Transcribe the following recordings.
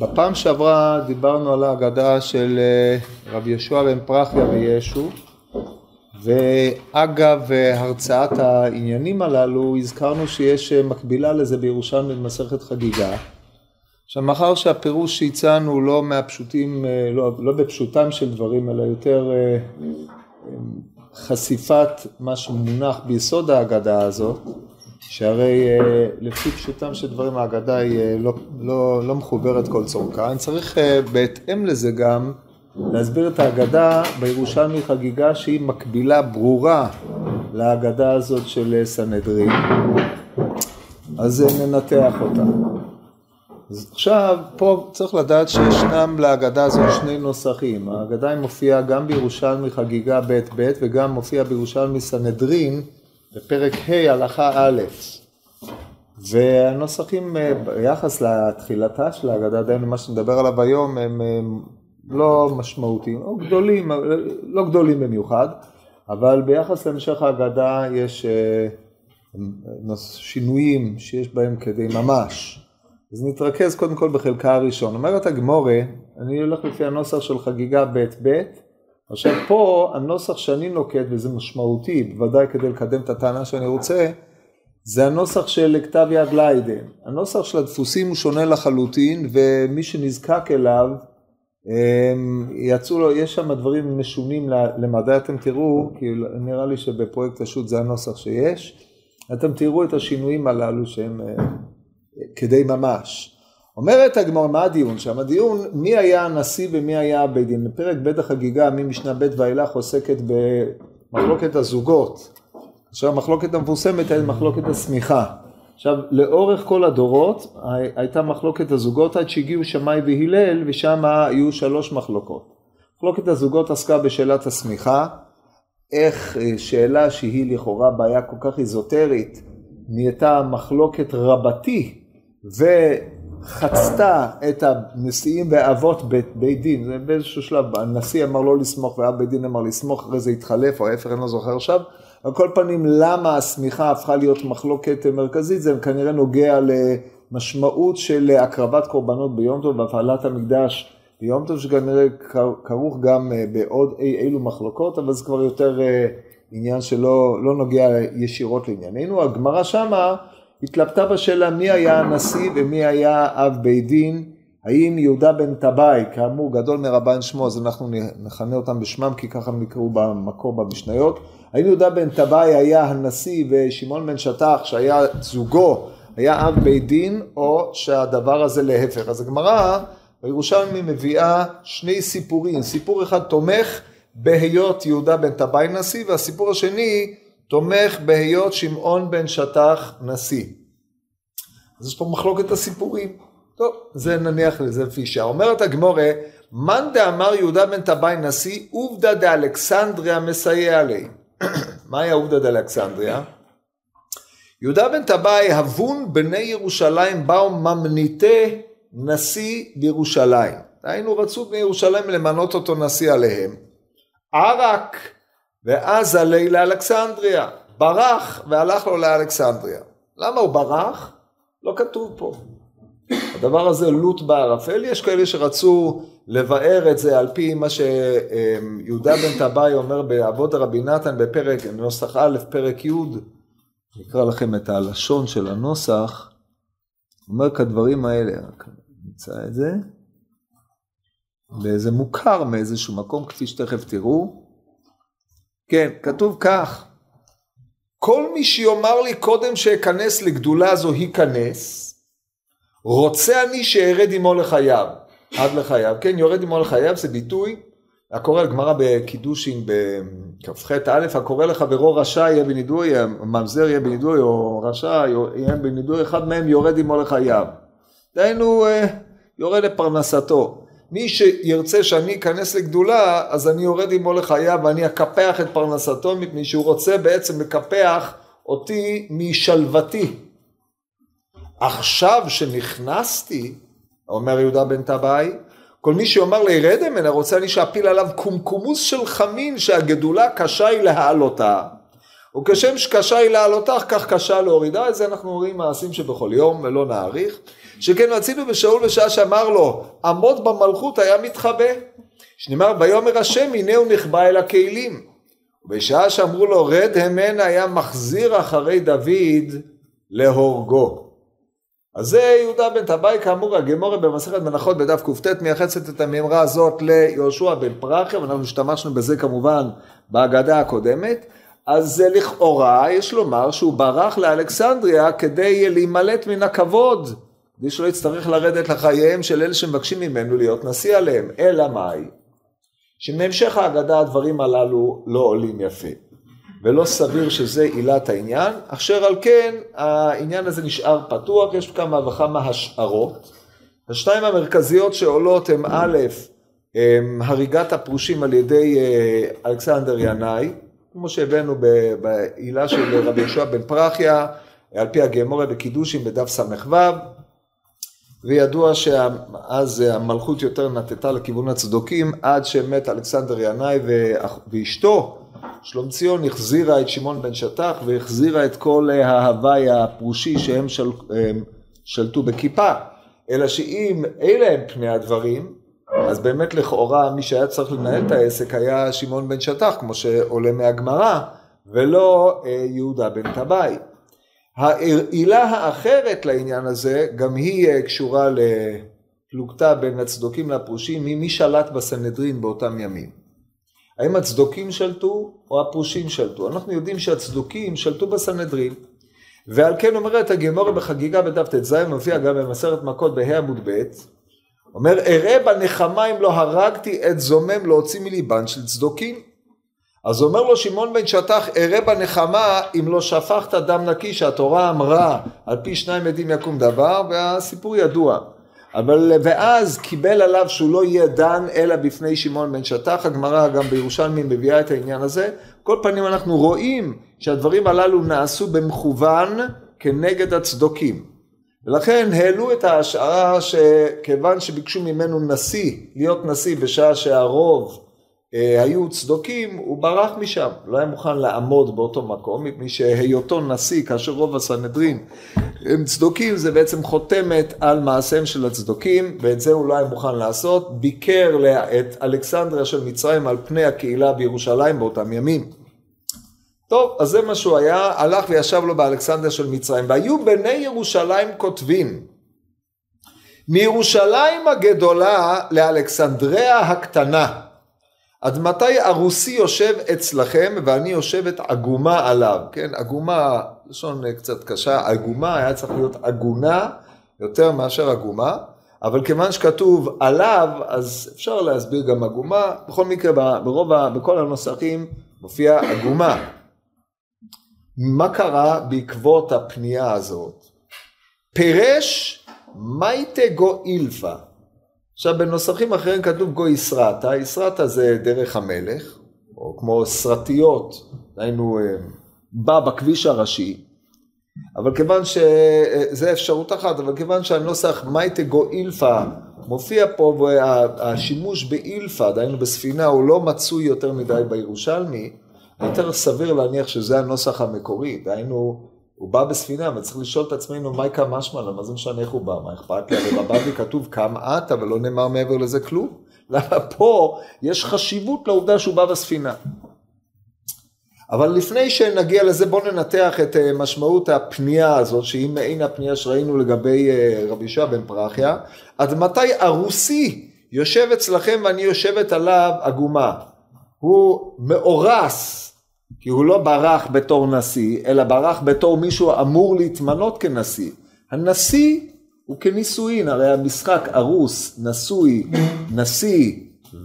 בפעם שעברה דיברנו על ההגדה של אה, רבי יהושע בן פרחיה וישו ואגב אה, הרצאת העניינים הללו הזכרנו שיש אה, מקבילה לזה בירושלמי במסכת חגיגה. עכשיו מאחר שהפירוש שהצענו הוא לא מהפשוטים, לא, לא בפשוטם של דברים אלא יותר חשיפת מה שמונח ביסוד ההגדה הזאת שהרי אה, לפי פשוטם של דברים ההגדה היא אה, לא, לא, לא מחוברת כל צורכה. אני צריך אה, בהתאם לזה גם להסביר את ההגדה בירושלמי חגיגה שהיא מקבילה ברורה להגדה הזאת של סנהדרין. אז ננתח אותה. אז עכשיו, פה צריך לדעת שישנם להגדה הזאת שני נוסחים. ההגדה מופיעה גם בירושלמי חגיגה ב' ב' וגם מופיעה בירושלמי סנהדרין בפרק ה' הלכה א', והנוסחים אה, ביחס לתחילתה של ההגדה, דהיינו מה שנדבר עליו היום, הם, לא משמעותיים, או גדולים, לא גדולים במיוחד, אבל ביחס להמשך ההגדה יש אה, שינויים שיש בהם כדי ממש. אז נתרכז קודם כל בחלקה הראשון. אומרת הגמורה, אני הולך לפי הנוסח של חגיגה ב' ב', עכשיו פה הנוסח שאני נוקט, וזה משמעותי, בוודאי כדי לקדם את הטענה שאני רוצה, זה הנוסח של כתב יד ליידן. הנוסח של הדפוסים הוא שונה לחלוטין, ומי שנזקק אליו, יצאו לו, יש שם דברים משונים למדי, אתם תראו, כי נראה לי שבפרויקט השו"ת זה הנוסח שיש, אתם תראו את השינויים הללו שהם אה, כדי ממש. אומרת הגמרא, מה הדיון שם? הדיון, מי היה הנשיא ומי היה הבית דין. פרק ב' החגיגה, ממשנה ב' ואילך, עוסקת במחלוקת הזוגות. עכשיו המחלוקת המפורסמת היא מחלוקת השמיכה. עכשיו, לאורך כל הדורות הייתה מחלוקת הזוגות עד שהגיעו שמאי והלל, ושם היו שלוש מחלוקות. מחלוקת הזוגות עסקה בשאלת השמיכה, איך אה, שאלה שהיא לכאורה בעיה כל כך איזוטרית, נהייתה מחלוקת רבתי, ו... חצתה את הנשיאים והאבות בית, דין, זה באיזשהו שלב, הנשיא אמר לא לסמוך ואב בית דין אמר לסמוך, אחרי זה התחלף, או ההפך, אני לא זוכר עכשיו. על כל פנים, למה השמיכה הפכה להיות מחלוקת מרכזית, זה כנראה נוגע למשמעות של הקרבת קורבנות ביום טוב והפעלת המקדש ביום טוב, שכנראה כרוך גם אה, בעוד אי אילו מחלוקות, אבל זה כבר יותר אה, עניין שלא לא נוגע ישירות לענייננו. הגמרא שמה התלבטה בשאלה מי היה הנשיא ומי היה אב בית דין, האם יהודה בן טבעי, כאמור גדול מרבן שמו, אז אנחנו נכנה אותם בשמם כי ככה הם נקראו במקור במשניות, האם יהודה בן טבעי היה הנשיא ושמעון בן שטח שהיה זוגו, היה אב בית דין, או שהדבר הזה להפך. אז הגמרא בירושלמי מביאה שני סיפורים, סיפור אחד תומך בהיות יהודה בן טבעי נשיא, והסיפור השני תומך בהיות שמעון בן שטח נשיא. אז יש פה מחלוקת הסיפורים. טוב, זה נניח לזה לפי שעה. אומרת הגמורה, מאן דאמר יהודה בן טבעי נשיא, עובדא דאלכסנדריה מסייע לי. מהי העובדא דאלכסנדריה? יהודה בן טבעי, הבון בני ירושלים באו ממניתי נשיא בירושלים. היינו רצו בני ירושלים למנות אותו נשיא עליהם. ערק ואז עלי לאלכסנדריה, ברח והלך לו לאלכסנדריה. למה הוא ברח? לא כתוב פה. הדבר הזה לוט בערפל, יש כאלה שרצו לבאר את זה על פי מה שיהודה בן טבעי אומר באבות רבי נתן בפרק, נוסח א', פרק י', נקרא לכם את הלשון של הנוסח, אומר כדברים האלה, נמצא את זה, וזה מוכר מאיזשהו מקום, כפי שתכף תראו, כן, כתוב כך, כל מי שיאמר לי קודם שאכנס לגדולה זו ייכנס, רוצה אני שארד עמו לחייו, עד לחייו, כן, יורד עמו לחייו זה ביטוי, הקורא לגמרא בקידושין בכ"ח א', הקורא לחברו רשע יהיה בנידוי, ממזר יהיה בנידוי, או רשע יהיה בנידוי, אחד מהם יורד עמו לחייו. דהיינו, אה, יורד לפרנסתו. מי שירצה שאני אכנס לגדולה, אז אני יורד עמו לחייו ואני אקפח את פרנסתו, מפני שהוא רוצה בעצם לקפח אותי משלוותי. עכשיו שנכנסתי, אומר יהודה בן טבעי, כל מי שיאמר לי רד ממנה, רוצה אני שאפיל עליו קומקומוס של חמין שהגדולה קשה היא להעלותה. וכשם שקשה היא להעלותך, כך קשה להורידה, את זה אנחנו רואים מעשים שבכל יום, ולא נאריך. שכן רצינו בשאול בשעה שאמר לו, עמוד במלכות היה מתחבא. שנאמר, ויאמר השם, הנה הוא נחבא אל הכלים. ובשעה שאמרו לו, רד המן היה מחזיר אחרי דוד להורגו. אז זה יהודה בן טבעי, כאמור, הגמורה במסכת מנחות בדף קט מייחסת את המימרה הזאת ליהושע בן פרחיה, ואנחנו השתמשנו בזה כמובן בהגדה הקודמת. אז לכאורה יש לומר שהוא ברח לאלכסנדריה כדי להימלט מן הכבוד, כדי שלא יצטרך לרדת לחייהם של אלה שמבקשים ממנו להיות נשיא עליהם. אלא מאי? שמהמשך ההגדה הדברים הללו לא עולים יפה. ולא סביר שזה עילת העניין, אשר על כן העניין הזה נשאר פתוח, יש כמה וכמה השערות. השתיים המרכזיות שעולות הן א', הריגת הפרושים על ידי אה, אלכסנדר ינאי, כמו שהבאנו בעילה של רבי יהושע בן פרחיה, על פי הגמורה בקידושים בדף ס"ו, וידוע שאז המלכות יותר נטטה לכיוון הצדוקים, עד שמת אלכסנדר ינאי ואשתו, שלום ציון, החזירה את שמעון בן שטח והחזירה את כל ההוואי הפרושי שהם של, שלטו בכיפה. אלא שאם אלה הם פני הדברים, אז באמת לכאורה מי שהיה צריך לנהל את העסק היה שמעון בן שטח, כמו שעולה מהגמרא, ולא אה, יהודה בן טבעי. העילה האחרת לעניין הזה, גם היא אה, קשורה לפלוגתא בין הצדוקים לפרושים, היא מי שלט בסנהדרין באותם ימים. האם הצדוקים שלטו או הפרושים שלטו? אנחנו יודעים שהצדוקים שלטו בסנהדרין, ועל כן אומרת הגמורה בחגיגה בדף ט"ז, מופיע גם במסרת מכות בה' עמוד ב', אומר, אראה בנחמה אם לא הרגתי את זומם להוציא מליבן של צדוקים. אז אומר לו שמעון בן שטח, אראה בנחמה אם לא שפכת דם נקי שהתורה אמרה על פי שניים עדים יקום דבר, והסיפור ידוע. אבל ואז קיבל עליו שהוא לא יהיה דן אלא בפני שמעון בן שטח, הגמרא גם בירושלמי מביאה את העניין הזה. כל פנים אנחנו רואים שהדברים הללו נעשו במכוון כנגד הצדוקים. ולכן העלו את ההשערה שכיוון שביקשו ממנו נשיא, להיות נשיא בשעה שהרוב אה, היו צדוקים, הוא ברח משם, לא היה מוכן לעמוד באותו מקום, מפני שהיותו נשיא כאשר רוב הסנהדרין הם צדוקים, זה בעצם חותמת על מעשיהם של הצדוקים, ואת זה הוא לא היה מוכן לעשות, ביקר את אלכסנדריה של מצרים על פני הקהילה בירושלים באותם ימים. טוב, אז זה מה שהוא היה, הלך וישב לו באלכסנדר של מצרים. והיו בני ירושלים כותבים, מירושלים הגדולה לאלכסנדריה הקטנה, עד מתי ארוסי יושב אצלכם ואני יושבת עגומה עליו, כן, עגומה, לשון קצת קשה, עגומה היה צריך להיות עגונה יותר מאשר עגומה, אבל כיוון שכתוב עליו, אז אפשר להסביר גם עגומה, בכל מקרה ברוב, בכל הנוסחים מופיע עגומה. מה קרה בעקבות הפנייה הזאת? פירש מייטה גו אילפה. עכשיו בנוסחים אחרים כתוב גו ישרתה, ישרתה זה דרך המלך, או כמו סרטיות, היינו אה, בא בכביש הראשי, אבל כיוון שזה אפשרות אחת, אבל כיוון שהנוסח מייטה גו אילפה מופיע פה והשימוש באילפה, דהיינו בספינה, הוא לא מצוי יותר מדי בירושלמי, יותר סביר להניח שזה הנוסח המקורי, דהיינו, הוא בא בספינה, וצריך לשאול את עצמנו, מה יקרה משמע, מה זה משנה איך הוא בא, מה אכפת לי, בבבלי כתוב כמה את, אבל לא נאמר מעבר לזה כלום. למה פה יש חשיבות לעובדה שהוא בא בספינה. אבל לפני שנגיע לזה, בואו ננתח את אה, משמעות הפנייה הזאת, שהיא מעין הפנייה שראינו לגבי אה, רבי יהושע בן פרחיה. עד מתי ארוסי יושב אצלכם ואני יושבת עליו עגומה? הוא מאורס כי הוא לא ברח בתור נשיא, אלא ברח בתור מישהו אמור להתמנות כנשיא. הנשיא הוא כנישואין, הרי המשחק ארוס, נשוי, נשיא,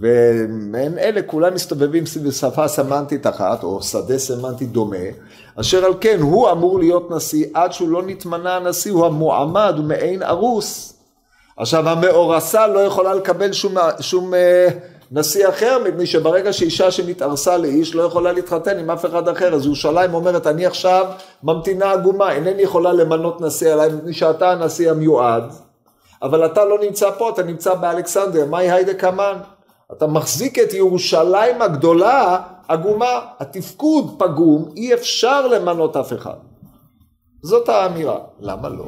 ומעין אלה כולם מסתובבים סביב שפה סמנטית אחת, או שדה סמנטי דומה, אשר על כן הוא אמור להיות נשיא, עד שהוא לא נתמנה הנשיא, הוא המועמד, הוא מעין ארוס. עכשיו המאורסה לא יכולה לקבל שום, שום אה, נשיא אחר, מפני שברגע שאישה שמתארסה לאיש לא יכולה להתחתן עם אף אחד אחר, אז ירושלים אומרת, אני עכשיו ממתינה עגומה, אינני יכולה למנות נשיא עליי, מפני שאתה הנשיא המיועד, אבל אתה לא נמצא פה, אתה נמצא באלכסנדריה, מהי היידה קמן? אתה מחזיק את ירושלים הגדולה עגומה, התפקוד פגום, אי אפשר למנות אף אחד. זאת האמירה. למה לא?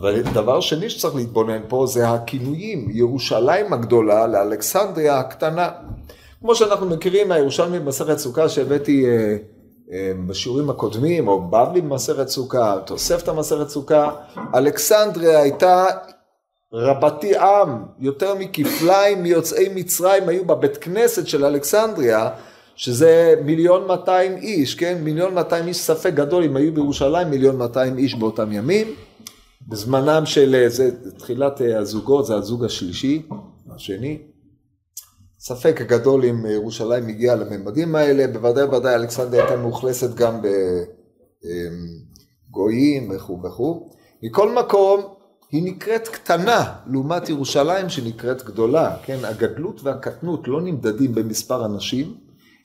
אבל דבר שני שצריך להתבונן פה זה הכינויים, ירושלים הגדולה לאלכסנדריה הקטנה. כמו שאנחנו מכירים מהירושלמי במסכת סוכה שהבאתי אה, אה, בשיעורים הקודמים, או בבלי במסכת סוכה, תוספתא במסכת סוכה, אלכסנדריה הייתה רבתי עם, יותר מכפליים מיוצאי מצרים היו בבית כנסת של אלכסנדריה, שזה מיליון מאתיים איש, כן? מיליון מאתיים איש ספק גדול אם היו בירושלים מיליון מאתיים איש באותם ימים. בזמנם של, אה, זה תחילת אה, הזוגות, זה הזוג השלישי, השני. ספק גדול אם ירושלים הגיעה לממדים האלה, בוודאי ובוודאי אלכסנדר הייתה מאוכלסת גם בגויים וכו' וכו'. מכל מקום, היא נקראת קטנה לעומת ירושלים שנקראת גדולה, כן? הגדלות והקטנות לא נמדדים במספר אנשים,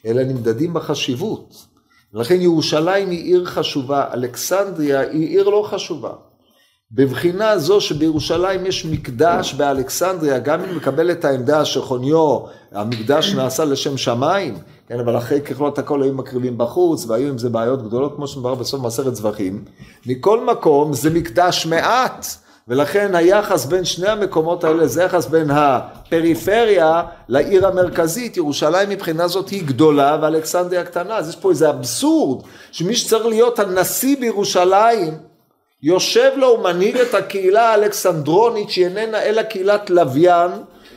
אלא נמדדים בחשיבות. לכן ירושלים היא עיר חשובה, אלכסנדריה היא עיר לא חשובה. בבחינה זו שבירושלים יש מקדש באלכסנדריה, גם אם מקבל את העמדה שחוניו, המקדש נעשה לשם שמיים, כן, אבל אחרי ככלות הכל היו מקריבים בחוץ, והיו עם זה בעיות גדולות, כמו שמדבר בסוף מסכת זבחים. מכל מקום זה מקדש מעט, ולכן היחס בין שני המקומות האלה זה יחס בין הפריפריה לעיר המרכזית, ירושלים מבחינה זאת היא גדולה ואלכסנדריה קטנה, אז יש פה איזה אבסורד, שמי שצריך להיות הנשיא בירושלים, יושב לו ומנהיג את הקהילה האלכסנדרונית שהיא איננה אלא קהילת לוויין,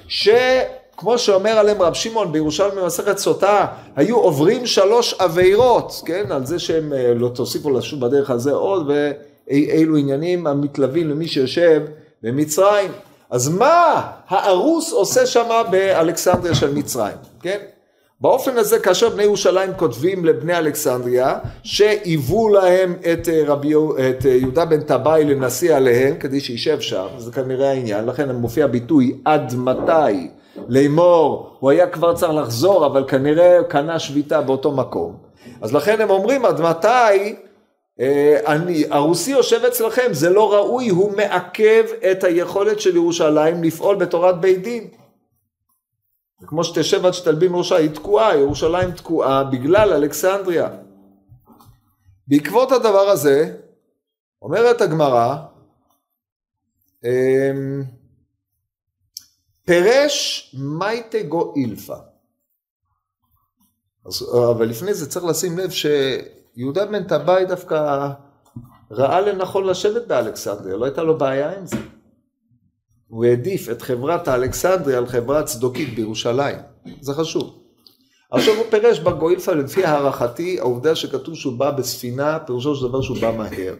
שכמו שאומר עליהם רב שמעון בירושלים במסכת סוטה, היו עוברים שלוש עבירות, כן, על זה שהם אה, לא תוסיפו לשוב בדרך הזה עוד, ואילו עניינים המתלווים למי שיושב במצרים. אז מה הארוס עושה שם באלכסנדריה של מצרים, כן? באופן הזה כאשר בני ירושלים כותבים לבני אלכסנדריה שהיוו להם את, אה, רבי, את אה, יהודה בן טבעי לנשיא עליהם כדי שישב שם, זה כנראה העניין, לכן מופיע ביטוי עד מתי? לאמור, הוא היה כבר צריך לחזור אבל כנראה קנה שביתה באותו מקום, אז לכן הם אומרים עד מתי אה, אני, הרוסי יושב אצלכם, זה לא ראוי, הוא מעכב את היכולת של ירושלים לפעול בתורת בית דין. וכמו שתשב עד שתלבין ראשה, היא תקועה, ירושלים תקועה בגלל אלכסנדריה. בעקבות הדבר הזה, אומרת הגמרא, אמ, פירש מייטה גו אילפה. אבל לפני זה צריך לשים לב שיהודה בן טבעי דווקא ראה לנכון לשבת באלכסנדריה, לא הייתה לו בעיה עם זה. הוא העדיף את חברת האלכסנדריה על חברה צדוקית בירושלים. זה חשוב. עכשיו הוא פירש בגוילפה לפי הערכתי, העובדה שכתוב שהוא בא בספינה, פירושו של דבר שהוא בא מהר.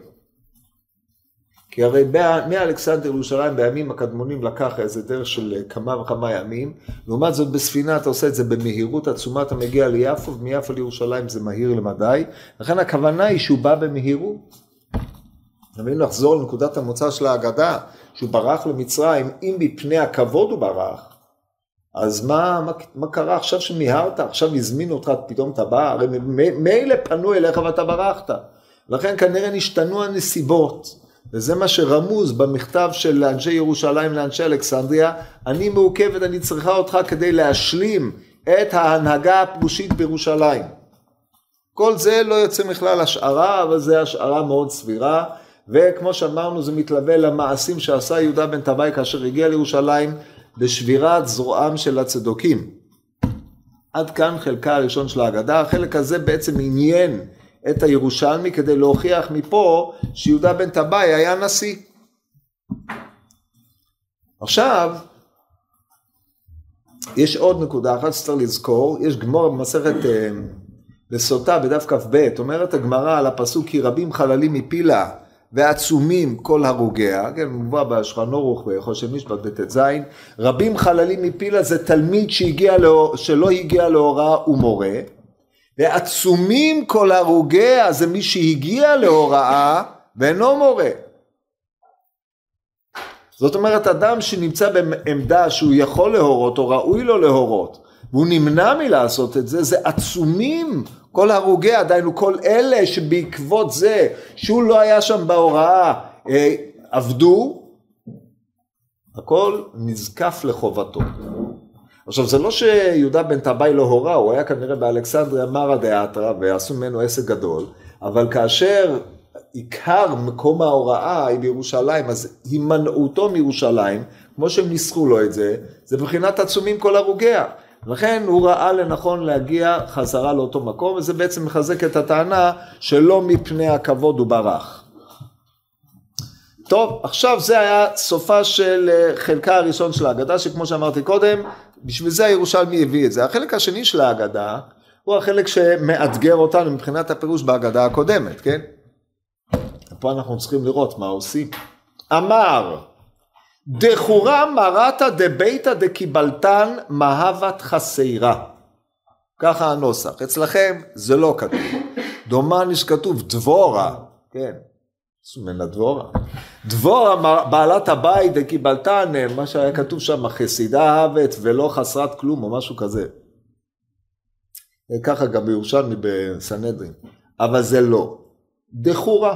כי הרי מאלכסנדר לירושלים בימים הקדמונים לקח איזה דרך של כמה וכמה ימים, לעומת זאת בספינה אתה עושה את זה במהירות עצומה, אתה מגיע ליפו, ומיפו לירושלים זה מהיר למדי, לכן הכוונה היא שהוא בא במהירות. אם לחזור לנקודת המוצא של ההגדה, שהוא ברח למצרים, אם מפני הכבוד הוא ברח, אז מה, מה, מה קרה עכשיו שמיהרת, עכשיו הזמינו אותך, פתאום אתה בא, הרי מילא פנו אליך ואתה ברחת. לכן כנראה נשתנו הנסיבות, וזה מה שרמוז במכתב של אנשי ירושלים לאנשי אלכסנדריה, אני מעוכבת, אני צריכה אותך כדי להשלים את ההנהגה הפרושית בירושלים. כל זה לא יוצא מכלל השערה, אבל זו השערה מאוד סבירה. וכמו שאמרנו זה מתלווה למעשים שעשה יהודה בן טבעי כאשר הגיע לירושלים בשבירת זרועם של הצדוקים. עד כאן חלקה הראשון של ההגדה, החלק הזה בעצם עניין את הירושלמי כדי להוכיח מפה שיהודה בן טבעי היה נשיא. עכשיו, יש עוד נקודה אחת שצריך לזכור, יש גמור במסכת אה, בסוטה בדף כ"ב, אומרת הגמרא על הפסוק כי רבים חללים מפילה ועצומים כל הרוגיה, כן, מובא בשולחן ערוך בחושן משפט בט"ז, רבים חללים מפילה זה תלמיד שהגיע לא, שלא הגיע להוראה ומורה, ועצומים כל הרוגיה זה מי שהגיע להוראה ואינו מורה. זאת אומרת, אדם שנמצא בעמדה שהוא יכול להורות או ראוי לו להורות, והוא נמנע מלעשות את זה, זה עצומים כל הרוגי דהיינו כל אלה שבעקבות זה שהוא לא היה שם בהוראה אה, עבדו, הכל נזקף לחובתו. עכשיו, זה לא שיהודה בן טבעי לא הורה, הוא היה כנראה באלכסנדריה מרא דאתרא ועשו ממנו עסק גדול, אבל כאשר עיקר מקום ההוראה היא בירושלים, אז הימנעותו מירושלים, כמו שהם ניסחו לו את זה, זה מבחינת עצומים כל הרוגיה. לכן הוא ראה לנכון להגיע חזרה לאותו מקום, וזה בעצם מחזק את הטענה שלא מפני הכבוד הוא ברח. טוב, עכשיו זה היה סופה של אה, חלקה הראשון של ההגדה, שכמו שאמרתי קודם, בשביל זה הירושלמי הביא את זה. החלק השני של ההגדה הוא החלק שמאתגר אותנו מבחינת הפירוש בהגדה הקודמת, כן? פה אנחנו צריכים לראות מה עושים. אמר, דחורה מרתא דביתא דקיבלתן מהבת חסרה. ככה הנוסח. אצלכם זה לא כתוב. דומני שכתוב דבורה, כן, מן דבורה. דבורה בעלת הבית דקיבלתן, מה שהיה כתוב שם, חסידה אהבת ולא חסרת כלום או משהו כזה. ככה גם בירושלמי בסנהדרין. אבל זה לא. דחורה.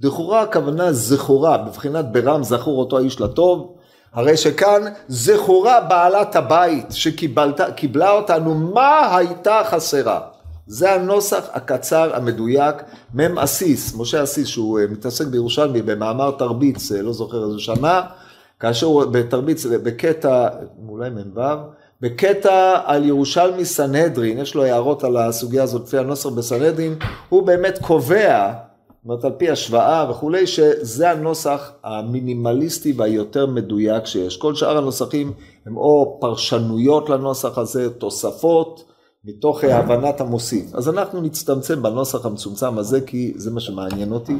דחורה הכוונה זכורה, בבחינת ברם זכור אותו האיש לטוב, הרי שכאן זכורה בעלת הבית שקיבלה אותנו, מה הייתה חסרה? זה הנוסח הקצר המדויק, מ"ם אסיס, משה אסיס שהוא אה, מתעסק בירושלמי במאמר תרביץ, אה, לא זוכר איזה שנה, כאשר הוא בתרביץ, בקטע, אולי מ"ו, בקטע על ירושלמי סנהדרין, יש לו הערות על הסוגיה הזאת לפי הנוסח בסנהדרין, הוא באמת קובע אומרת, על פי השוואה וכולי, שזה הנוסח המינימליסטי והיותר מדויק שיש. כל שאר הנוסחים הם או פרשנויות לנוסח הזה, תוספות, מתוך הבנת המוסיף. אז אנחנו נצטמצם בנוסח המצומצם הזה, כי זה מה שמעניין אותי.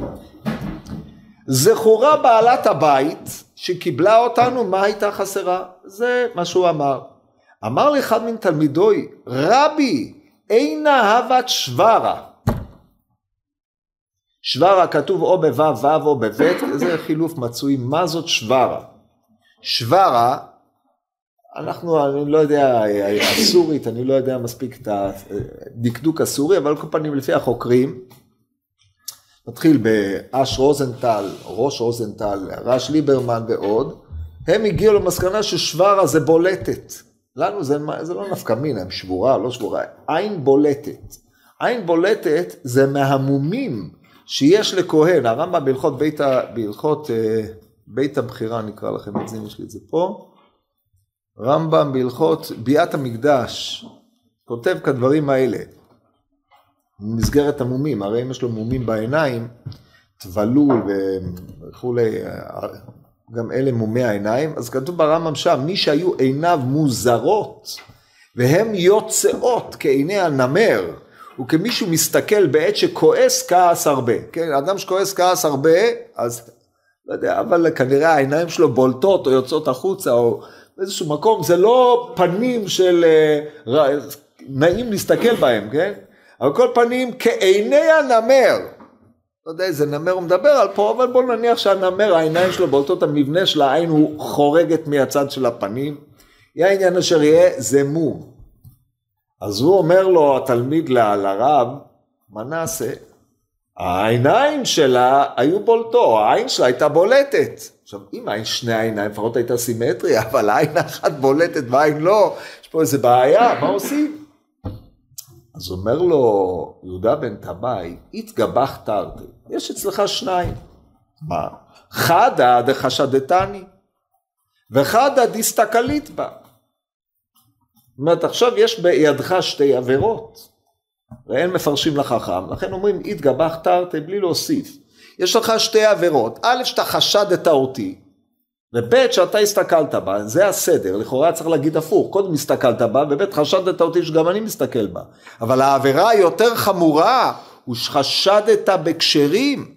זכורה בעלת הבית שקיבלה אותנו, מה הייתה חסרה? זה מה שהוא אמר. אמר לאחד מן תלמידוי, רבי, אינה הבת שוורה. שוורה כתוב או בו' ו' או בב', זה חילוף מצוי, מה זאת שוורה? שוורה, אנחנו, אני לא יודע, הסורית, אני לא יודע מספיק את הדקדוק הסורי, אבל על כל פנים לפי החוקרים, נתחיל באש רוזנטל, ראש רוזנטל, רש ליברמן ועוד, הם הגיעו למסקנה ששוורה זה בולטת. לנו זה, זה לא נפקא מינה, הם שבורה, לא שבורה, עין בולטת. עין בולטת זה מהמומים שיש לכהן, הרמב"ם בהלכות בית, בהלכות אה, בית הבחירה נקרא לכם את זה, יש לי את זה פה, רמב"ם בהלכות ביאת המקדש, כותב כדברים האלה, במסגרת המומים, הרי אם יש לו מומים בעיניים, טבלול וכולי, גם אלה מומי העיניים, אז כתוב ברמב"ם שם, מי שהיו עיניו מוזרות והם יוצאות כעיני הנמר, הוא כמישהו מסתכל בעת שכועס כעס הרבה, כן, אדם שכועס כעס הרבה, אז לא יודע, אבל כנראה העיניים שלו בולטות או יוצאות החוצה או באיזשהו מקום, זה לא פנים של uh, נעים להסתכל בהם, כן? אבל כל פנים כעיני הנמר, לא יודע איזה נמר הוא מדבר על פה, אבל בוא נניח שהנמר, העיניים שלו בולטות, המבנה של העין הוא חורגת מהצד של הפנים, יהיה העניין אשר יהיה, זה מום. אז הוא אומר לו, התלמיד לרב, מה נעשה? העיניים שלה היו בולטו, העין שלה הייתה בולטת. עכשיו, אם העין שני העיניים לפחות הייתה סימטריה, אבל העין אחת בולטת והעין לא, יש פה איזה בעיה, מה עושים? אז אומר לו יהודה בן טבעי, התגבח תרתי, יש אצלך שניים. מה? חדא דחשדתני, וחדא דיסתקלית בה. זאת אומרת, עכשיו יש בידך שתי עבירות, ואין מפרשים לחכם, לכן אומרים התגבח תרתי בלי להוסיף. יש לך שתי עבירות, א', שאתה חשדת אותי, וב', שאתה הסתכלת בה, זה הסדר, לכאורה צריך להגיד הפוך, קודם הסתכלת בה, וב', חשדת אותי שגם אני מסתכל בה. אבל העבירה היותר חמורה, הוא שחשדת בכשרים.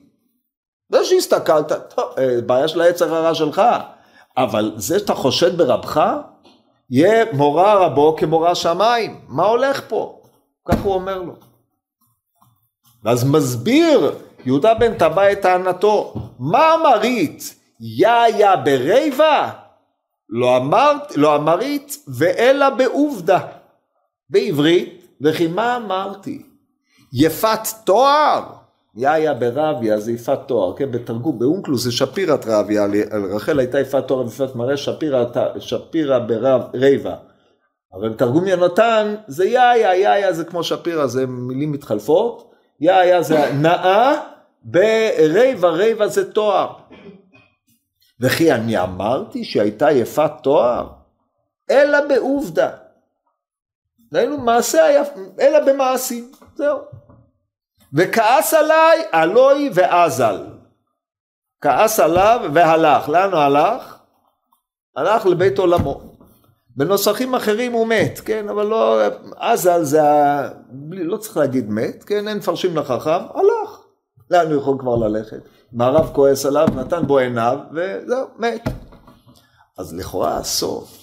זה שהסתכלת, טוב, אה, בעיה של היצר הרע שלך, אבל זה שאתה חושד ברבך, יהיה מורא רבו כמורא שמיים. מה הולך פה? כך הוא אומר לו. ואז מסביר יהודה בן טבע את טענתו. מה אמרית? יא יא בריבה? לא, אמרת, לא אמרית ואלא בעובדה. בעברית, וכי מה אמרתי? יפת תואר? יאיה ברביה זה יפת תואר, כן, בתרגום, באונקלוס זה שפירת רביה, רחל הייתה יפת תואר ויפת מראה, שפירה, שפירה ברב, ריבה, אבל בתרגום יונתן זה יא יא יא יא זה כמו שפירא, זה מילים מתחלפות, יא יא זה נאה, ברבע רבע זה תואר. וכי אני אמרתי שהייתה יפת תואר? אלא בעובדה. דהיינו מעשה היה, אלא במעשים, זהו. וכעס עליי, עלוי ואזל. כעס עליו והלך. לאן הוא הלך? הלך לבית עולמו. בנוסחים אחרים הוא מת, כן, אבל לא, אזל זה, ה... לא צריך להגיד מת, כן, אין מפרשים לחכם, הלך. לאן הוא יכול כבר ללכת? מערב כועס עליו, נתן בו עיניו, וזהו, מת. אז לכאורה הסוף,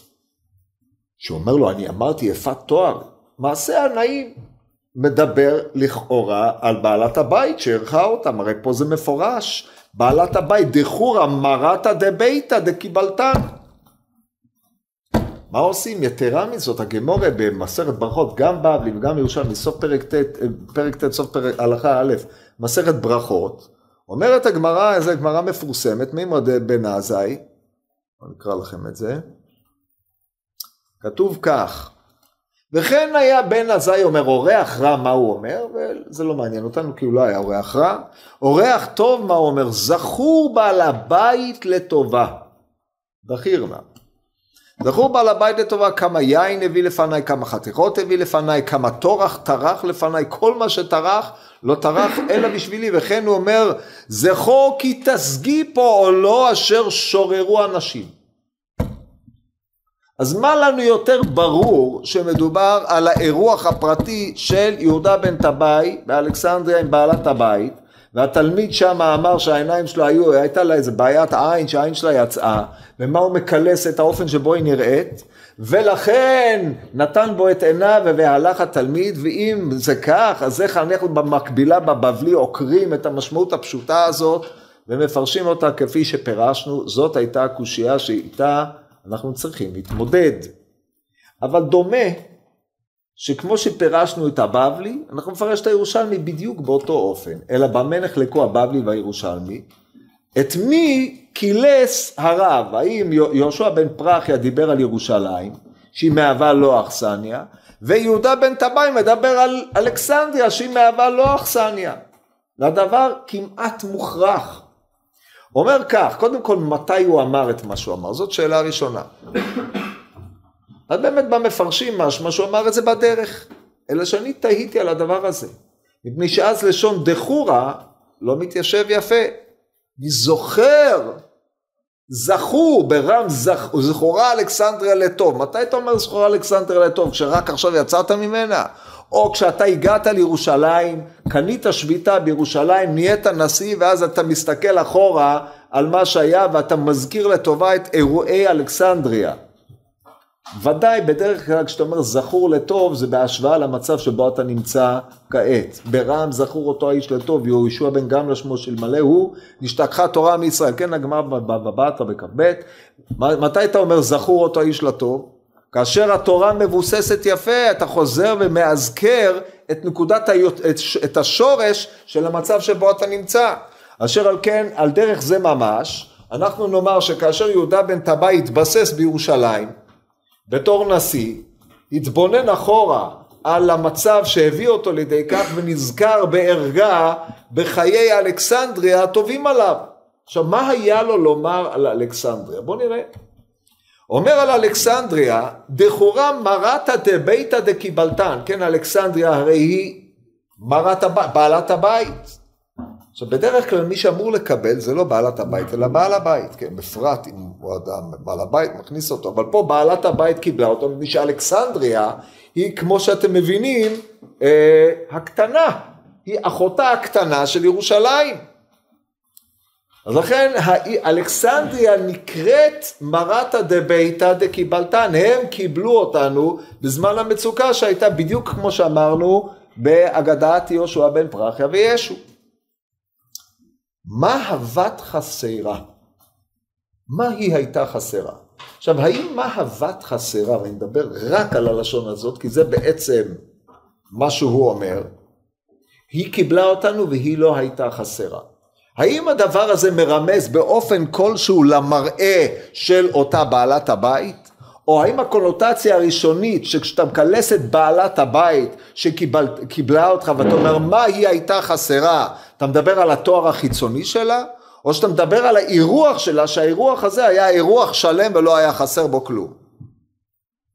שאומר לו, אני אמרתי יפת תואר, מעשה הנעים, מדבר לכאורה על בעלת הבית שאירחה אותם, הרי פה זה מפורש, בעלת הבית, דחורא מרתא דביתא דקיבלתן. מה עושים? יתרה מזאת, הגמורה במסכת ברכות, גם בבלי וגם ירושלמי, סוף פרק ט', פרק ט', סוף פרק הלכה א', מסכת ברכות, אומרת הגמרא, איזו גמרא מפורסמת, מימוד בן עזאי, אני אקרא לכם את זה, כתוב כך, וכן היה בן עזאי אומר אורח רע מה הוא אומר? וזה לא מעניין אותנו כי הוא לא היה אורח רע. אורח טוב מה הוא אומר? זכור בעל הבית לטובה. בכיר נא זכור בעל הבית לטובה כמה יין הביא לפניי כמה חתיכות הביא לפניי כמה טורח טרח לפניי כל מה שטרח לא טרח אלא בשבילי. וכן הוא אומר זכור כי תשגי פה או לא אשר שוררו אנשים אז מה לנו יותר ברור שמדובר על האירוח הפרטי של יהודה בן טבעי באלכסנדריה עם בעלת הבית והתלמיד שם אמר שהעיניים שלו היו, הייתה לה איזה בעיית עין שהעין שלה יצאה ומה הוא מקלס את האופן שבו היא נראית ולכן נתן בו את עיניו והלך התלמיד ואם זה כך אז איך אנחנו במקבילה בבבלי עוקרים את המשמעות הפשוטה הזאת ומפרשים אותה כפי שפירשנו? זאת הייתה הקושייה שאיתה אנחנו צריכים להתמודד. אבל דומה שכמו שפירשנו את הבבלי, אנחנו נפרש את הירושלמי בדיוק באותו אופן, אלא במה נחלקו הבבלי והירושלמי? את מי קילס הרב? האם יהושע בן פרחיה דיבר על ירושלים, שהיא מהווה לא אכסניה, ויהודה בן טבעי מדבר על אלכסנדריה, שהיא מהווה לא אכסניה. והדבר כמעט מוכרח. אומר כך, קודם כל מתי הוא אמר את מה שהוא אמר, זאת שאלה ראשונה. אז באמת במפרשים משמע שהוא אמר את זה בדרך, אלא שאני תהיתי על הדבר הזה. מפני שאז לשון דחורה לא מתיישב יפה. אני זוכר, זכור ברם זכ... זכורה אלכסנדריה לטוב. מתי אתה אומר זכורה אלכסנדריה לטוב? כשרק עכשיו יצאת ממנה? או כשאתה הגעת לירושלים, קנית שביתה בירושלים, נהיית נשיא ואז אתה מסתכל אחורה על מה שהיה ואתה מזכיר לטובה את אירועי אלכסנדריה. ודאי בדרך כלל כשאתה אומר זכור לטוב זה בהשוואה למצב שבו אתה נמצא כעת. ברם זכור אותו האיש לטוב יהושע בן גמלה שמו של מלא הוא נשתכחה תורה מישראל. כן הגמרא בבתרא בכ"ב מתי אתה אומר זכור אותו האיש לטוב? כאשר התורה מבוססת יפה, אתה חוזר ומאזכר את נקודת, היות, את, את השורש של המצב שבו אתה נמצא. אשר על כן, על דרך זה ממש, אנחנו נאמר שכאשר יהודה בן טבעי התבסס בירושלים, בתור נשיא, התבונן אחורה על המצב שהביא אותו לידי כך ונזכר בערגה בחיי אלכסנדריה הטובים עליו. עכשיו, מה היה לו לומר על אלכסנדריה? בואו נראה. אומר על אלכסנדריה, דחורה מרתא דביתא דקיבלתן, כן, אלכסנדריה הרי היא מרת הבית, בעלת הבית. עכשיו בדרך כלל מי שאמור לקבל זה לא בעלת הבית, אלא בעל הבית, כן, בפרט אם הוא אדם, בעל הבית מכניס אותו, אבל פה בעלת הבית קיבלה אותו, מפני שאלכסנדריה היא, כמו שאתם מבינים, אה, הקטנה, היא אחותה הקטנה של ירושלים. אז לכן אלכסנדריה נקראת מרתא דביתא דקיבלתן, הם קיבלו אותנו בזמן המצוקה שהייתה בדיוק כמו שאמרנו באגדת יהושע בן פרחיה וישו. מה הבת חסרה? מה היא הייתה חסרה? עכשיו, האם מה הבת חסרה, ואני מדבר רק על הלשון הזאת, כי זה בעצם מה שהוא אומר, היא קיבלה אותנו והיא לא הייתה חסרה. האם הדבר הזה מרמז באופן כלשהו למראה של אותה בעלת הבית? או האם הקונוטציה הראשונית שכשאתה מקלס את בעלת הבית שקיבלה אותך ואתה אומר מה היא הייתה חסרה, אתה מדבר על התואר החיצוני שלה, או שאתה מדבר על האירוח שלה שהאירוח הזה היה אירוח שלם ולא היה חסר בו כלום.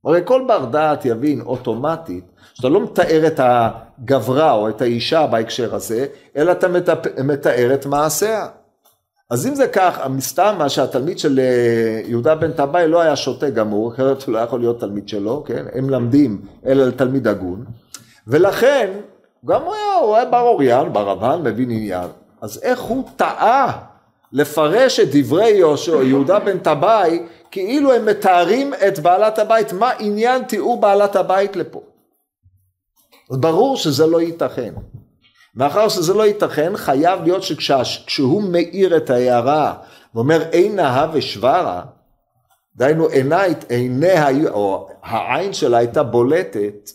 הרי כל בר דעת יבין אוטומטית שאתה לא מתאר את הגברה או את האישה בהקשר הזה, אלא אתה מתאר את מעשיה. אז אם זה כך, מסתם מה שהתלמיד של אה, יהודה בן טבעי לא היה שותה גמור, אחרת הוא לא יכול להיות תלמיד שלו, כן? הם למדים אלא לתלמיד הגון, ולכן גם הוא היה, הוא היה בר אוריין, בר אבן, מבין עניין. אז איך הוא טעה לפרש את דברי יהושע, יהודה בן טבעי, כאילו הם מתארים את בעלת הבית, מה עניין תיאור בעלת הבית לפה? ברור שזה לא ייתכן. מאחר שזה לא ייתכן, חייב להיות שכשהוא מאיר את ההערה ואומר עינה ושברה, דהיינו עיניה, או העין שלה הייתה בולטת,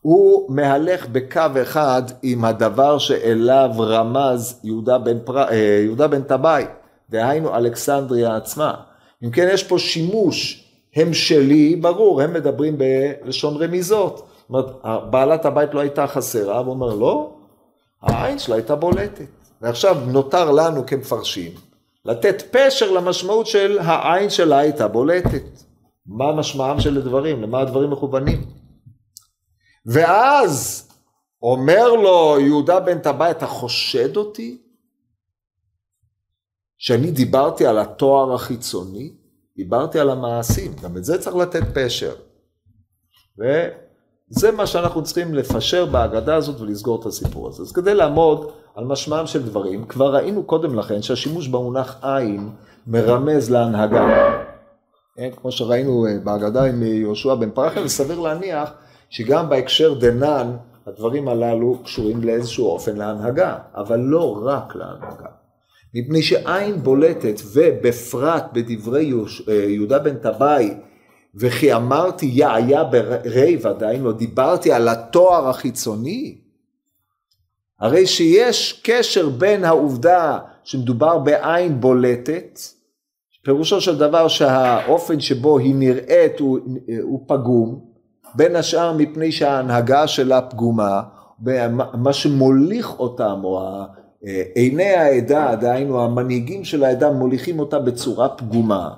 הוא מהלך בקו אחד עם הדבר שאליו רמז יהודה בן, פר... אה, יהודה בן טבעי, דהיינו אלכסנדריה עצמה. אם כן יש פה שימוש המשלי, ברור, הם מדברים בלשון רמיזות. זאת אומרת, בעלת הבית לא הייתה חסרה, הוא אומר לא, העין שלה הייתה בולטת. ועכשיו נותר לנו כמפרשים לתת פשר למשמעות של העין שלה הייתה בולטת. מה משמעם של הדברים, למה הדברים מכוונים. ואז אומר לו יהודה בן טבעי, אתה חושד אותי? שאני דיברתי על התואר החיצוני, דיברתי על המעשים, גם את זה צריך לתת פשר. וזה מה שאנחנו צריכים לפשר בהגדה הזאת ולסגור את הסיפור הזה. אז כדי לעמוד על משמעם של דברים, כבר ראינו קודם לכן שהשימוש במונח עין מרמז להנהגה. כן, כמו שראינו אה, בהגדה עם יהושע בן פרחם, וסביר להניח שגם בהקשר דנן, הדברים הללו קשורים לאיזשהו אופן להנהגה, אבל לא רק להנהגה. מפני שעין בולטת, ובפרט בדברי אה, יהודה בן טבעי, וכי אמרתי יעיה בריבה, דהיינו דיברתי על התואר החיצוני, הרי שיש קשר בין העובדה שמדובר בעין בולטת, פירושו של דבר שהאופן שבו היא נראית הוא, הוא פגום, בין השאר מפני שההנהגה שלה פגומה, מה שמוליך אותם, או עיני העדה, דהיינו המנהיגים של העדה מוליכים אותה בצורה פגומה,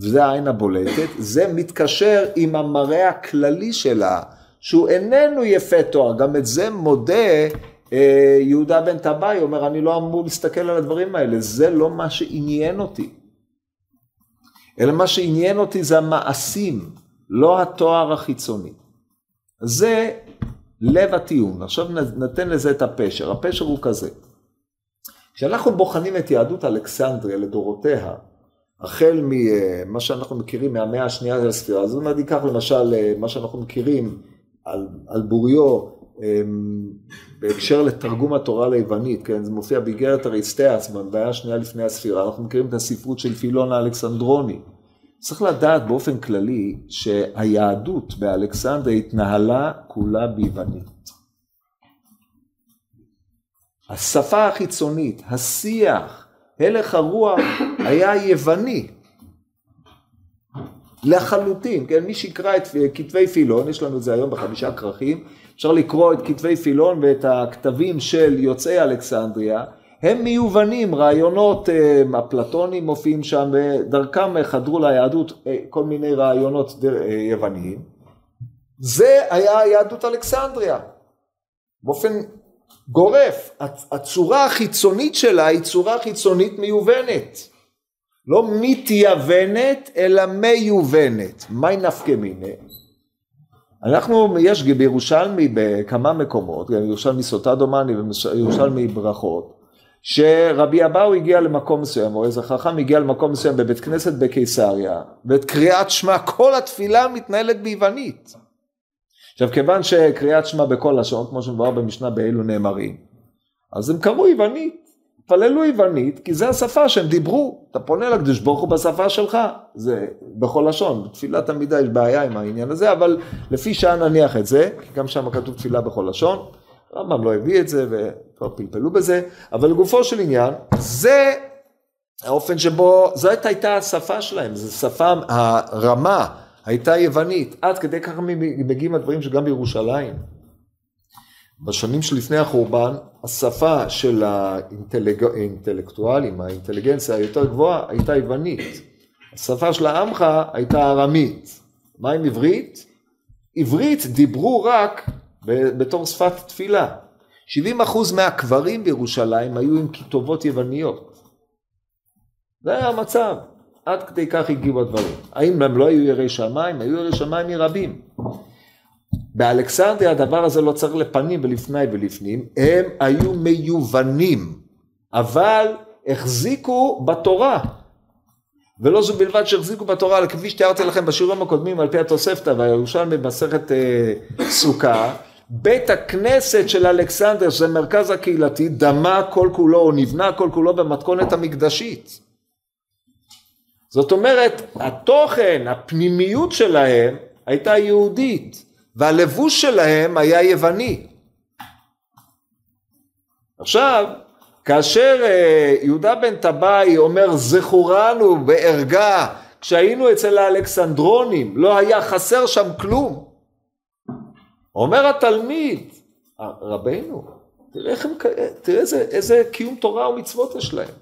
וזה העין הבולטת, זה מתקשר עם המראה הכללי שלה, שהוא איננו יפה תואר, גם את זה מודה אה, יהודה בן טבעי, אומר אני לא אמור להסתכל על הדברים האלה, זה לא מה שעניין אותי. אלא מה שעניין אותי זה המעשים, לא התואר החיצוני. זה לב הטיעון. עכשיו נתן לזה את הפשר. הפשר הוא כזה. כשאנחנו בוחנים את יהדות אלכסנדריה לדורותיה, החל ממה שאנחנו מכירים מהמאה השנייה של הספירה, זאת אומרת, ניקח למשל אה, מה שאנחנו מכירים על, על בוריו אמ, בהקשר לתרגום התורה ליוונית, כן, זה מופיע באיגרת אריסטיאס, במאה השנייה לפני הספירה, אנחנו מכירים את הספרות של פילון האלכסנדרוני. צריך לדעת באופן כללי שהיהדות באלכסנדריה התנהלה כולה ביוונית. השפה החיצונית, השיח, הלך הרוח היה יווני. לחלוטין, כן, מי שיקרא את כתבי פילון, יש לנו את זה היום בחמישה כרכים, אפשר לקרוא את כתבי פילון ואת הכתבים של יוצאי אלכסנדריה, הם מיובנים, רעיונות אפלטונים אה, מופיעים שם, ודרכם חדרו ליהדות אה, כל מיני רעיונות אה, יווניים. זה היה יהדות אלכסנדריה. באופן גורף, הצורה החיצונית שלה היא צורה חיצונית מיובנת. לא מתייוונת, אלא מיובנת. מהי נפקא מיניה? אנחנו, יש בירושלמי בכמה מקומות, ירושלמי סוטה דומני וירושלמי ברכות, שרבי אבאו הגיע למקום מסוים, או איזה חכם הגיע למקום מסוים בבית כנסת בקיסריה, ואת קריאת שמע, כל התפילה מתנהלת ביוונית. עכשיו כיוון שקריאת שמע בכל לשון, כמו שמבואר במשנה באלו נאמרים, אז הם קראו יוונית, פללו יוונית, כי זה השפה שהם דיברו, אתה פונה לקדוש ברוך הוא בשפה שלך, זה בכל לשון, בתפילת עמידה יש בעיה עם העניין הזה, אבל לפי שעה נניח את זה, כי גם שם כתוב תפילה בכל לשון, הרמב"ם לא הביא את זה וכבר פלפלו בזה, אבל לגופו של עניין, זה האופן שבו, זאת הייתה השפה שלהם, זו שפה, הרמה הייתה יוונית, עד כדי ככה מגיעים הדברים שגם בירושלים. בשנים שלפני החורבן, השפה של האינטלקטואלים, האינטליגנציה היותר גבוהה, הייתה יוונית. השפה של העמך הייתה ארמית. מה עם עברית? עברית דיברו רק בתור שפת תפילה. 70% מהקברים בירושלים היו עם כתובות יווניות. זה היה המצב. עד כדי כך הגיעו הדברים. האם הם לא היו יראי שמיים? היו יראי שמיים מרבים. באלכסנדריה הדבר הזה לא צריך לפנים ולפני ולפנים, הם היו מיובנים, אבל החזיקו בתורה. ולא זו בלבד שהחזיקו בתורה, אלא כפי שתיארתי לכם בשיעורים הקודמים על פי התוספתא והירושלמי במסכת אה, סוכה, בית הכנסת של אלכסנדר, שזה מרכז הקהילתי, דמה כל כולו, או נבנה כל כולו במתכונת המקדשית. זאת אומרת, התוכן, הפנימיות שלהם הייתה יהודית, והלבוש שלהם היה יווני. עכשיו, כאשר אה, יהודה בן טבעי אומר זכורנו בערגה, כשהיינו אצל האלכסנדרונים, לא היה חסר שם כלום. אומר התלמיד, רבנו, תראה, איך הם, תראה איזה, איזה קיום תורה ומצוות יש להם.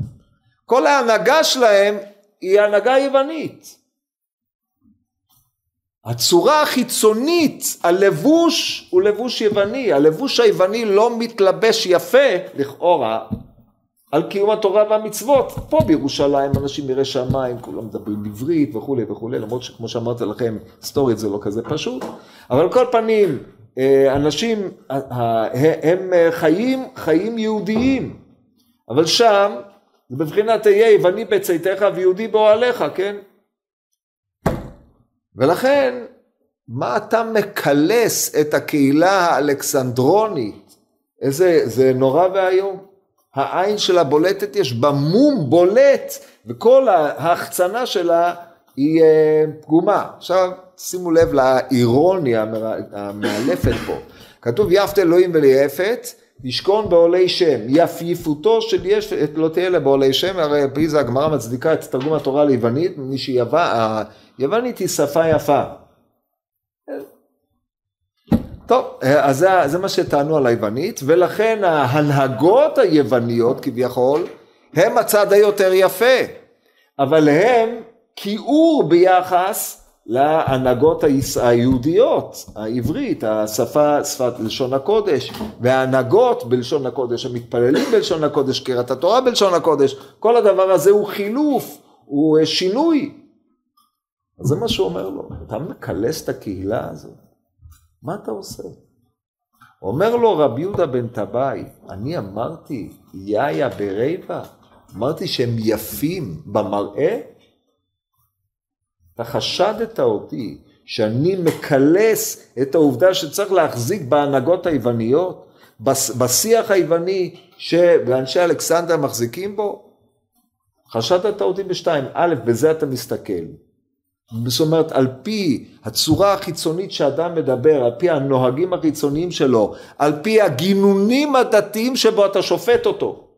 כל ההנהגה שלהם היא הנהגה יוונית. הצורה החיצונית, הלבוש הוא לבוש יווני, הלבוש היווני לא מתלבש יפה, לכאורה, על קיום התורה והמצוות. פה בירושלים אנשים יראי שמיים, כולם מדברים עברית וכולי וכולי, למרות שכמו שאמרתי לכם, היסטורית זה לא כזה פשוט, אבל על כל פנים, אה, אנשים, הם חיים, חיים יהודיים, אבל שם בבחינת אהיה יווני בצאתך ויהודי באוהליך, כן? ולכן, מה אתה מקלס את הקהילה האלכסנדרונית? איזה, זה נורא ואיום. העין שלה בולטת, יש בה מום בולט, וכל ההחצנה שלה היא אה, פגומה. עכשיו, שימו לב לאירוניה המאלפת פה. כתוב יפת אלוהים וליפת, ישכון בעולי שם, יפייפותו של יש לא תהיה לה בעולי שם, הרי פי זה הגמרא מצדיקה את תרגום התורה ליוונית, מי שיווה, היוונית היא שפה יפה. טוב, אז זה, זה מה שטענו על היוונית, ולכן ההנהגות היווניות כביכול, הם הצד היותר יפה, אבל הם כיעור ביחס להנהגות היהודיות, העברית, השפה, שפת לשון הקודש, וההנהגות בלשון הקודש, המתפללים בלשון הקודש, קריאת התורה בלשון הקודש, כל הדבר הזה הוא חילוף, הוא שינוי. אז זה מה שהוא אומר לו, אתה מקלס את הקהילה הזאת, מה אתה עושה? אומר לו רבי יהודה בן טבעי, אני אמרתי, יאיה ברייבה, אמרתי שהם יפים במראה, אתה חשדת אותי שאני מקלס את העובדה שצריך להחזיק בהנהגות היווניות, בשיח היווני שאנשי אלכסנדר מחזיקים בו? חשדת אותי בשתיים, א', בזה אתה מסתכל. זאת אומרת, על פי הצורה החיצונית שאדם מדבר, על פי הנוהגים החיצוניים שלו, על פי הגינונים הדתיים שבו אתה שופט אותו.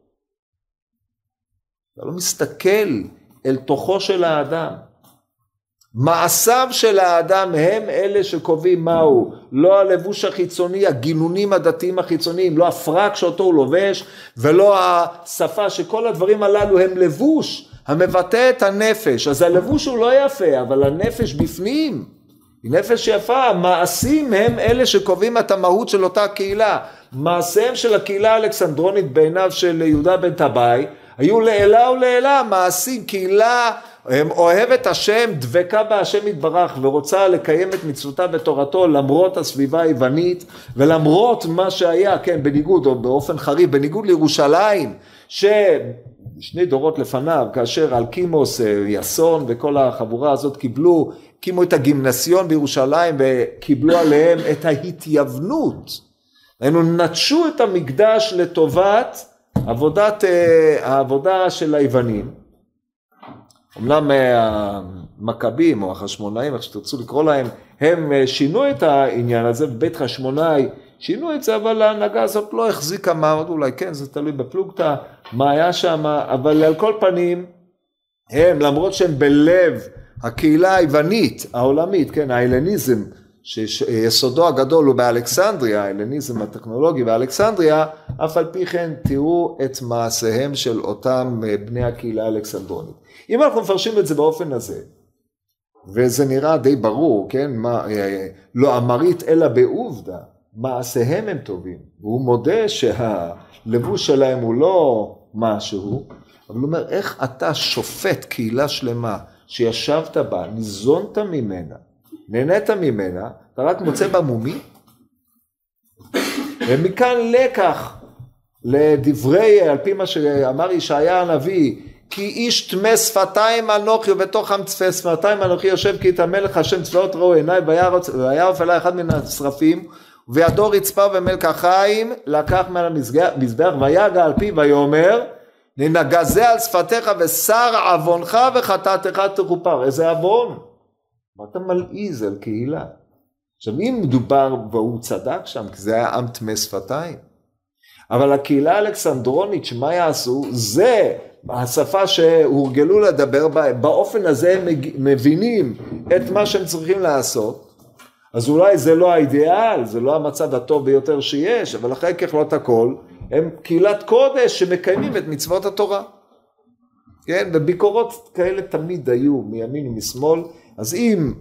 אתה לא מסתכל אל תוכו של האדם. מעשיו של האדם הם אלה שקובעים מהו, לא הלבוש החיצוני, הגינונים הדתיים החיצוניים, לא הפרק שאותו הוא לובש ולא השפה, שכל הדברים הללו הם לבוש המבטא את הנפש. אז הלבוש הוא לא יפה, אבל הנפש בפנים היא נפש יפה, המעשים הם אלה שקובעים את המהות של אותה קהילה. מעשיהם של הקהילה האלכסנדרונית בעיניו של יהודה בן טבעי היו לעילה ולעילה, מעשים, קהילה אוהבת השם, דבקה בהשם יתברך ורוצה לקיים את מצוותיו ותורתו למרות הסביבה היוונית ולמרות מה שהיה, כן, בניגוד או באופן חריף, בניגוד לירושלים, ששני דורות לפניו, כאשר אלקימוס, אה, יסון וכל החבורה הזאת קיבלו, הקימו את הגימנסיון בירושלים וקיבלו עליהם את ההתייוונות. היינו נטשו את המקדש לטובת עבודת, אה, העבודה של היוונים. אמנם אה, המכבים או החשמונאים, איך שתרצו לקרוא להם, הם אה, שינו את העניין הזה, בבית חשמונאי שינו את זה, אבל ההנהגה הזאת לא החזיקה מעמד, אולי כן, זה תלוי בפלוגתא, מה היה שם, אבל על כל פנים, הם למרות שהם בלב הקהילה היוונית העולמית, כן, ההלניזם, שיסודו הגדול הוא באלכסנדריה, ההלניזם הטכנולוגי באלכסנדריה, אף על פי כן תראו את מעשיהם של אותם אה, בני הקהילה האלכסנדרונית. אם אנחנו מפרשים את זה באופן הזה, וזה נראה די ברור, כן, מה, אה, לא אמרית אלא בעובדה, מעשיהם הם טובים, והוא מודה שהלבוש שלהם הוא לא משהו, אבל הוא אומר, איך אתה שופט קהילה שלמה שישבת בה, ניזונת ממנה, נהנית ממנה, אתה רק מוצא בה מומי? ומכאן לקח לדברי, על פי מה שאמר ישעיה הנביא, כי איש טמא שפתיים אנוכי ובתוך טמא שפתיים אנוכי יושב כי את המלך השם צבאות ראו עיניי ויערף אליי אחד מן השרפים ובידו רצפה ומלקחיים לקח מעל המזבח ויגע על פיו ויאמר ננגזה על שפתיך ושר עוונך וחטאתך תכופר איזה עוון אתה מלעיז על קהילה. עכשיו אם מדובר והוא צדק שם כי זה היה עם טמא שפתיים אבל הקהילה האלכסנדרונית שמה יעשו? זה השפה שהורגלו לדבר בה באופן הזה הם מבינים את מה שהם צריכים לעשות. אז אולי זה לא האידיאל, זה לא המצב הטוב ביותר שיש, אבל אחרי ככלות הכל, הם קהילת קודש שמקיימים את מצוות התורה. כן, וביקורות כאלה תמיד היו מימין ומשמאל, אז אם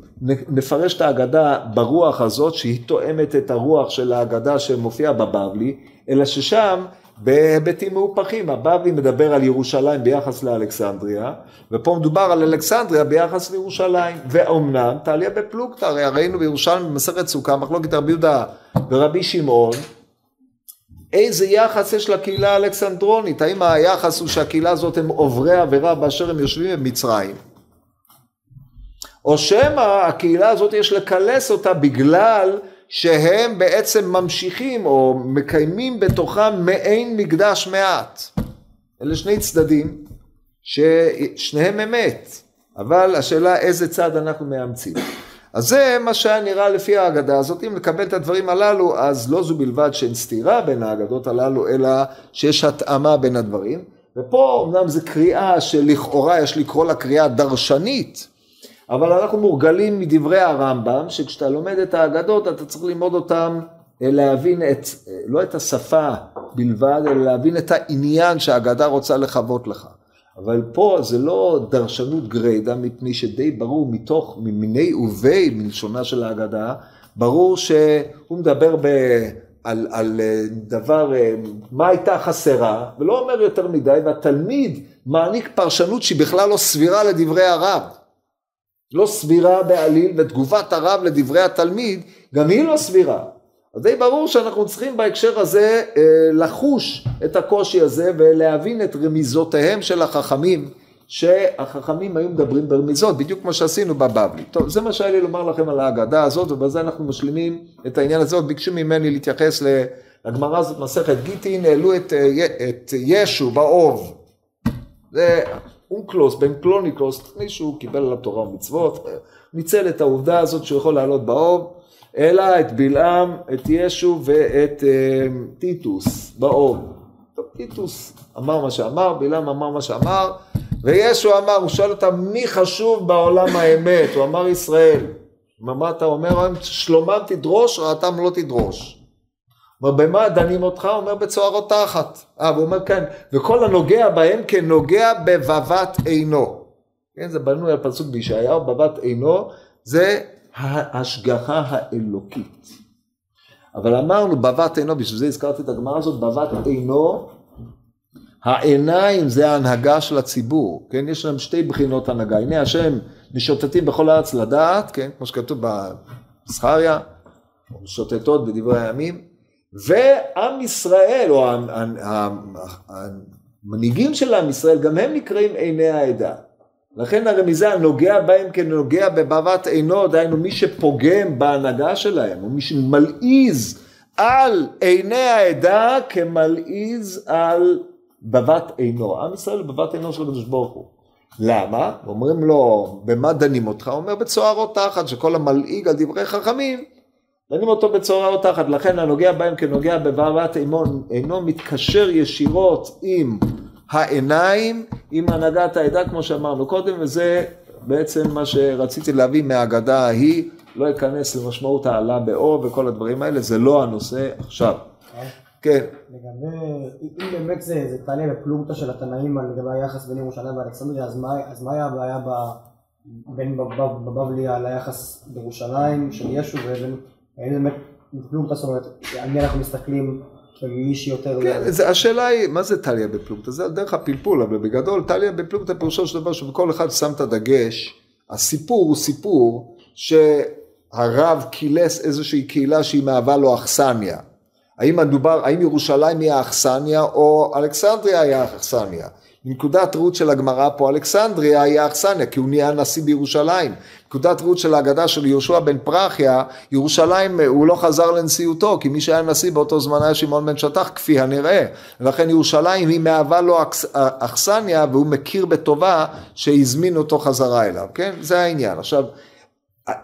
נפרש את ההגדה ברוח הזאת, שהיא תואמת את הרוח של ההגדה שמופיעה בבבלי, אלא ששם בהיבטים מהופכים, הבבלי מדבר על ירושלים ביחס לאלכסנדריה, ופה מדובר על אלכסנדריה ביחס לירושלים, ואומנם תעליה בפלוגתא, הרי ראינו בירושלים במסכת סוכה, מחלוקת רבי יהודה ורבי שמעון, איזה יחס יש לקהילה האלכסנדרונית, האם היחס הוא שהקהילה הזאת הם עוברי עבירה באשר הם יושבים במצרים, או שמא הקהילה הזאת יש לקלס אותה בגלל שהם בעצם ממשיכים או מקיימים בתוכם מעין מקדש מעט. אלה שני צדדים ששניהם אמת, אבל השאלה איזה צד אנחנו מאמצים. אז זה מה שהיה נראה לפי ההגדה הזאת, אם לקבל את הדברים הללו, אז לא זו בלבד שאין סתירה בין ההגדות הללו, אלא שיש התאמה בין הדברים. ופה אמנם זו קריאה שלכאורה יש לקרוא לה קריאה דרשנית, אבל אנחנו מורגלים מדברי הרמב"ם, שכשאתה לומד את האגדות אתה צריך ללמוד אותם, אה, להבין את, אה, לא את השפה בלבד, אלא להבין את העניין שהאגדה רוצה לחוות לך. אבל פה זה לא דרשנות גרידא, מפני שדי ברור מתוך, ממיני ובי, מלשונה של האגדה, ברור שהוא מדבר ב... על, על אה, דבר, מה הייתה חסרה, ולא אומר יותר מדי, והתלמיד מעניק פרשנות שהיא בכלל לא סבירה לדברי הרב. לא סבירה בעליל, ותגובת הרב לדברי התלמיד, גם היא לא סבירה. אז די ברור שאנחנו צריכים בהקשר הזה אה, לחוש את הקושי הזה ולהבין את רמיזותיהם של החכמים, שהחכמים היו מדברים ברמיזות, בדיוק כמו שעשינו בבבלי. טוב, זה מה שהיה לי לומר לכם על ההגדה הזאת, ובזה אנחנו משלימים את העניין הזה. עוד ביקשו ממני להתייחס לגמרא הזאת, מסכת גיטין, העלו את, אה, את ישו באוב. זה אונקלוס, בן קלוניקלוס, מישהו קיבל עליו תורה ומצוות, ניצל את העובדה הזאת שהוא יכול לעלות באוב, אלא את בלעם, את ישו ואת אה, טיטוס באוב. טוב, טיטוס אמר מה שאמר, בלעם אמר מה שאמר, וישו אמר, הוא שואל אותם, מי חשוב בעולם האמת? הוא אמר ישראל. מה אתה אומר? שלומם תדרוש, רעתם לא תדרוש. אומר, במה דנים אותך? אומר, בצוערות תחת. אה, והוא אומר, כן, וכל הנוגע בהם כנוגע בבבת עינו. כן, זה בנוי על פסוק בישעיהו, בבת עינו, זה ההשגחה האלוקית. אבל אמרנו, בבת עינו, בשביל זה הזכרתי את הגמרא הזאת, בבת עינו, העיניים זה ההנהגה של הציבור, כן? יש להם שתי בחינות הנהגה. הנה השם משוטטים בכל הארץ לדעת, כן? כמו שכתוב בזכריה, משוטטות בדברי הימים. ועם ישראל, או המנהיגים של עם ישראל, גם הם נקראים עיני העדה. לכן הרמיזה נוגע בהם כנוגע בבבת עינו, דהיינו מי שפוגם בהנהגה שלהם, או מי שמלעיז על עיני העדה כמלעיז על בבת עינו. עם ישראל בבת עינו של הקדוש ברוך הוא. למה? אומרים לו, במה דנים אותך? הוא אומר, בצוערות תחת, שכל המלעיג על דברי חכמים, דנים אותו בצורה או תחת, לכן הנוגע בהם כנוגע בבעלת אימון אינו מתקשר ישירות עם העיניים עם הנהגת העדה, כמו שאמרנו קודם, וזה בעצם מה שרציתי להביא מהאגדה ההיא, לא אכנס למשמעות העלה באור וכל הדברים האלה, זה לא הנושא עכשיו. כן. לגבי, אם באמת זה, זה תעלה בפלוגתא של התנאים לגבי היחס בין ירושלים ואלכסנדריה, אז מה, אז מה היה הבעיה בין בבבלי על היחס בירושלים של ישו ובין, האם באמת בפלוגתא, זאת אומרת, על מי אנחנו מסתכלים ומי שיותר... כן, זה, השאלה היא, מה זה טליה בפלוגתא? זה דרך הפלפול, אבל בגדול טליה בפלוגתא פירושו של דבר שכל אחד שם את הדגש, הסיפור הוא סיפור שהרב קילס איזושהי קהילה שהיא מהווה לו אכסניה. האם מדובר, האם ירושלים היא האכסניה או אלכסנדריה היא האכסניה? נקודת ראות של הגמרא פה, אלכסנדריה היא האכסניה, כי הוא נהיה נשיא בירושלים. נקודת ראות של ההגדה של יהושע בן פרחיה, ירושלים, הוא לא חזר לנשיאותו, כי מי שהיה נשיא באותו זמן היה שמעון בן שטח, כפי הנראה. ולכן ירושלים היא מהווה לו אכסניה, והוא מכיר בטובה שהזמין אותו חזרה אליו, כן? זה העניין. עכשיו,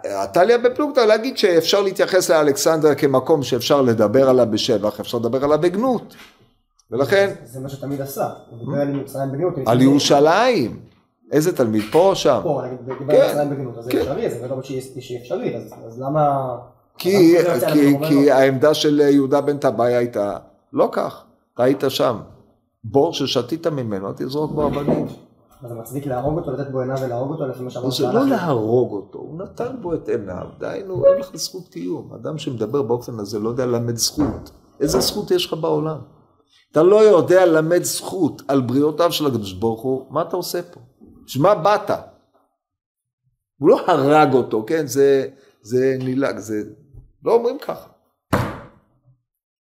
עתליה בפלוגתא להגיד שאפשר להתייחס לאלכסנדר כמקום שאפשר לדבר עליו בשבח, אפשר לדבר עליו בגנות. ולכן... זה מה שתמיד עשה, הוא דיבר על מצרים בגנות. על ירושלים. איזה תלמיד, פה או שם? פה, אני דיבר על מצרים בגנות, אז זה כן. אפשרי, זה לא שהיא אפשרית, אז למה... כי העמדה של יהודה בן טבעי הייתה לא כך, היית שם. בור ששתית ממנו, תזרוק בו אבנים. אז זה מצדיק להרוג אותו, לתת בו עיניו ולהרוג אותו, לפי מה שאמרת? זה לא להרוג אותו, הוא נתן בו את עיניו, דהיינו, אין לך זכות קיום. אדם שמדבר באופן הזה לא יודע ללמד זכות. איזה זכות יש לך בעולם? אתה לא יודע ללמד זכות על בריאותיו של הקדוש ברוך הוא, מה אתה עושה פה? בשביל מה באת? הוא לא הרג אותו, כן? זה, זה נילג, זה... לא אומרים ככה.